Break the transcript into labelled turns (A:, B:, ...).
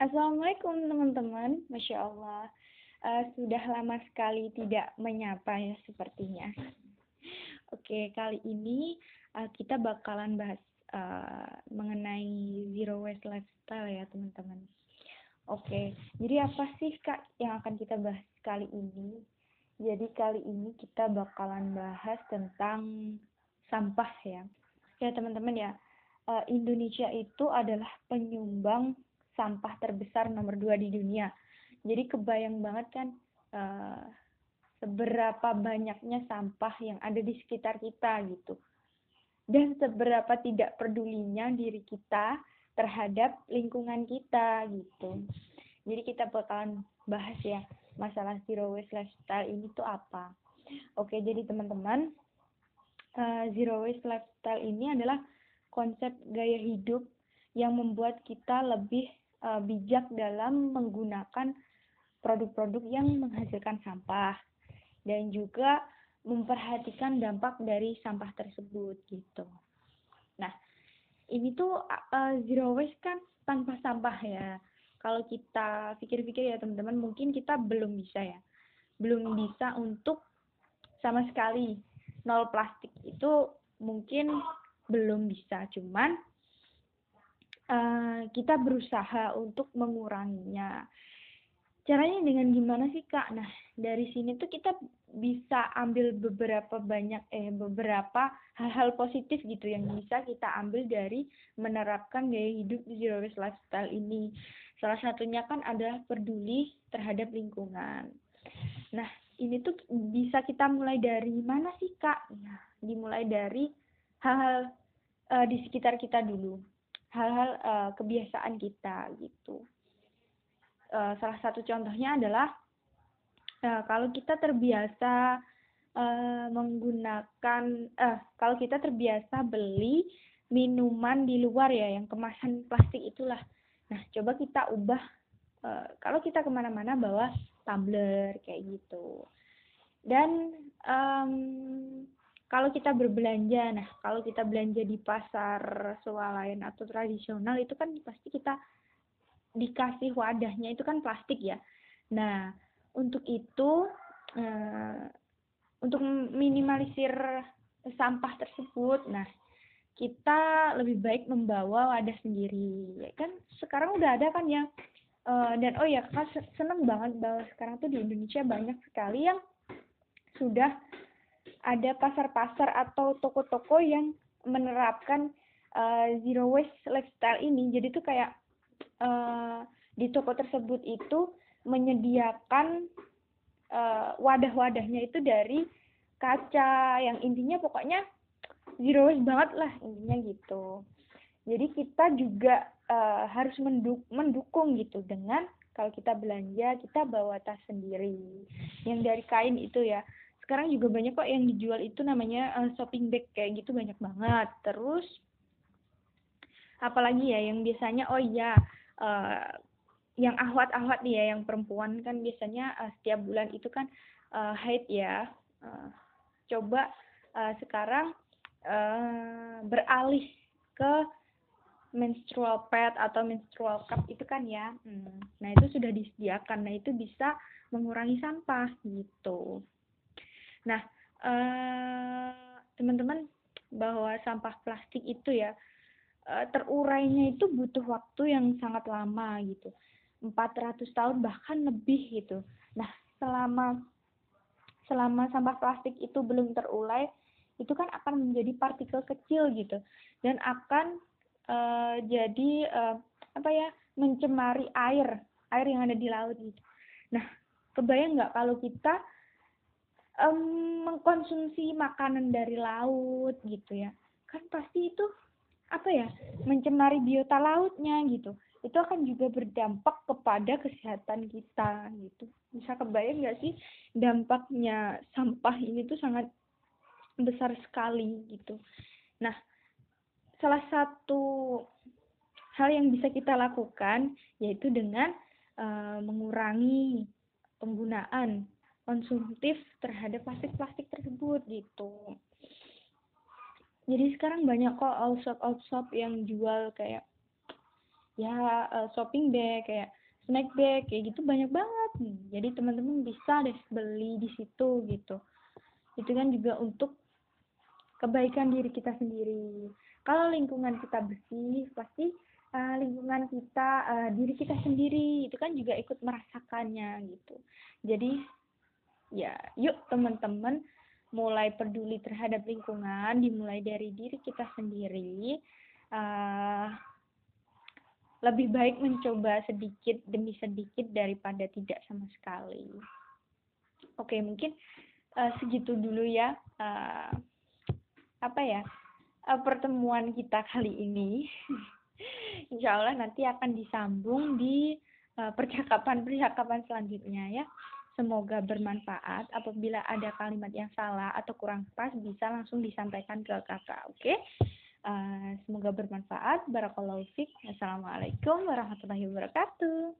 A: Assalamualaikum teman-teman, Masya Allah. Uh, sudah lama sekali tidak menyapa ya sepertinya. Oke, kali ini uh, kita bakalan bahas uh, mengenai zero waste lifestyle ya teman-teman. Oke, jadi apa sih kak yang akan kita bahas kali ini? Jadi kali ini kita bakalan bahas tentang sampah ya. Ya teman-teman ya, Indonesia itu adalah penyumbang sampah terbesar nomor dua di dunia. Jadi kebayang banget kan uh, seberapa banyaknya sampah yang ada di sekitar kita gitu. Dan seberapa tidak pedulinya diri kita terhadap lingkungan kita gitu. Jadi kita bakalan bahas ya masalah zero waste lifestyle ini tuh apa. Oke, jadi teman-teman, uh, zero waste lifestyle ini adalah konsep gaya hidup yang membuat kita lebih uh, bijak dalam menggunakan produk-produk yang menghasilkan sampah dan juga memperhatikan dampak dari sampah tersebut gitu. Nah, ini tuh uh, zero waste kan tanpa sampah ya. Kalau kita pikir-pikir ya teman-teman, mungkin kita belum bisa ya. Belum bisa untuk sama sekali nol plastik itu mungkin belum bisa. Cuman uh, kita berusaha untuk menguranginya. Caranya dengan gimana sih kak? Nah dari sini tuh kita bisa ambil beberapa banyak eh beberapa hal-hal positif gitu yang bisa kita ambil dari menerapkan gaya hidup zero waste lifestyle ini. Salah satunya kan adalah peduli terhadap lingkungan. Nah ini tuh bisa kita mulai dari mana sih kak? Nah dimulai dari hal-hal uh, di sekitar kita dulu hal-hal uh, kebiasaan kita gitu. Uh, salah satu contohnya adalah uh, kalau kita terbiasa uh, menggunakan, uh, kalau kita terbiasa beli minuman di luar ya yang kemasan plastik itulah. Nah coba kita ubah. Uh, kalau kita ke mana-mana bawa tumbler kayak gitu. Dan um, kalau kita berbelanja, nah kalau kita belanja di pasar swalayan atau tradisional itu kan pasti kita dikasih wadahnya itu kan plastik ya. Nah untuk itu uh, untuk minimalisir sampah tersebut, nah kita lebih baik membawa wadah sendiri. Ya kan sekarang udah ada kan ya. Uh, dan oh ya, kan seneng banget bahwa sekarang tuh di Indonesia banyak sekali yang sudah ada pasar-pasar atau toko-toko yang menerapkan uh, zero waste lifestyle ini. Jadi tuh kayak uh, di toko tersebut itu menyediakan uh, wadah-wadahnya itu dari kaca yang intinya pokoknya zero waste banget lah intinya gitu. Jadi kita juga uh, harus menduk mendukung gitu dengan kalau kita belanja kita bawa tas sendiri yang dari kain itu ya sekarang juga banyak kok yang dijual itu namanya uh, shopping bag kayak gitu banyak banget. Terus apalagi ya yang biasanya oh iya uh, yang ahwat-ahwat nih ya yang perempuan kan biasanya uh, setiap bulan itu kan uh, haid ya. Uh, coba uh, sekarang uh, beralih ke menstrual pad atau menstrual cup itu kan ya. Hmm. nah itu sudah disediakan. Nah itu bisa mengurangi sampah gitu Nah, eh, teman-teman bahwa sampah plastik itu ya eh, terurainya itu butuh waktu yang sangat lama gitu. 400 tahun bahkan lebih gitu. Nah, selama selama sampah plastik itu belum terurai, itu kan akan menjadi partikel kecil gitu dan akan uh, jadi uh, apa ya mencemari air air yang ada di laut gitu. Nah, kebayang nggak kalau kita um, mengkonsumsi makanan dari laut gitu ya. Kan pasti itu apa ya mencemari biota lautnya gitu. Itu akan juga berdampak kepada kesehatan kita gitu. Bisa kebayang nggak sih dampaknya sampah ini tuh sangat besar sekali gitu. Nah salah satu hal yang bisa kita lakukan yaitu dengan uh, mengurangi penggunaan konsumtif terhadap plastik-plastik tersebut gitu. Jadi sekarang banyak kok all shop all shop yang jual kayak ya uh, shopping bag kayak snack bag kayak gitu banyak banget jadi teman-teman bisa deh beli di situ gitu. Itu kan juga untuk kebaikan diri kita sendiri. Kalau lingkungan kita bersih pasti uh, lingkungan kita uh, diri kita sendiri itu kan juga ikut merasakannya gitu. Jadi ya yuk teman-teman mulai peduli terhadap lingkungan dimulai dari diri kita sendiri uh, lebih baik mencoba sedikit demi sedikit daripada tidak sama sekali. Oke, mungkin uh, segitu dulu ya. Uh, apa ya uh, pertemuan kita kali ini. Insya Allah nanti akan disambung di percakapan-percakapan selanjutnya ya. Semoga bermanfaat. Apabila ada kalimat yang salah atau kurang pas, bisa langsung disampaikan ke kakak. Oke? Okay? Uh, semoga bermanfaat. Barakallahu fiqh. Assalamualaikum warahmatullahi wabarakatuh.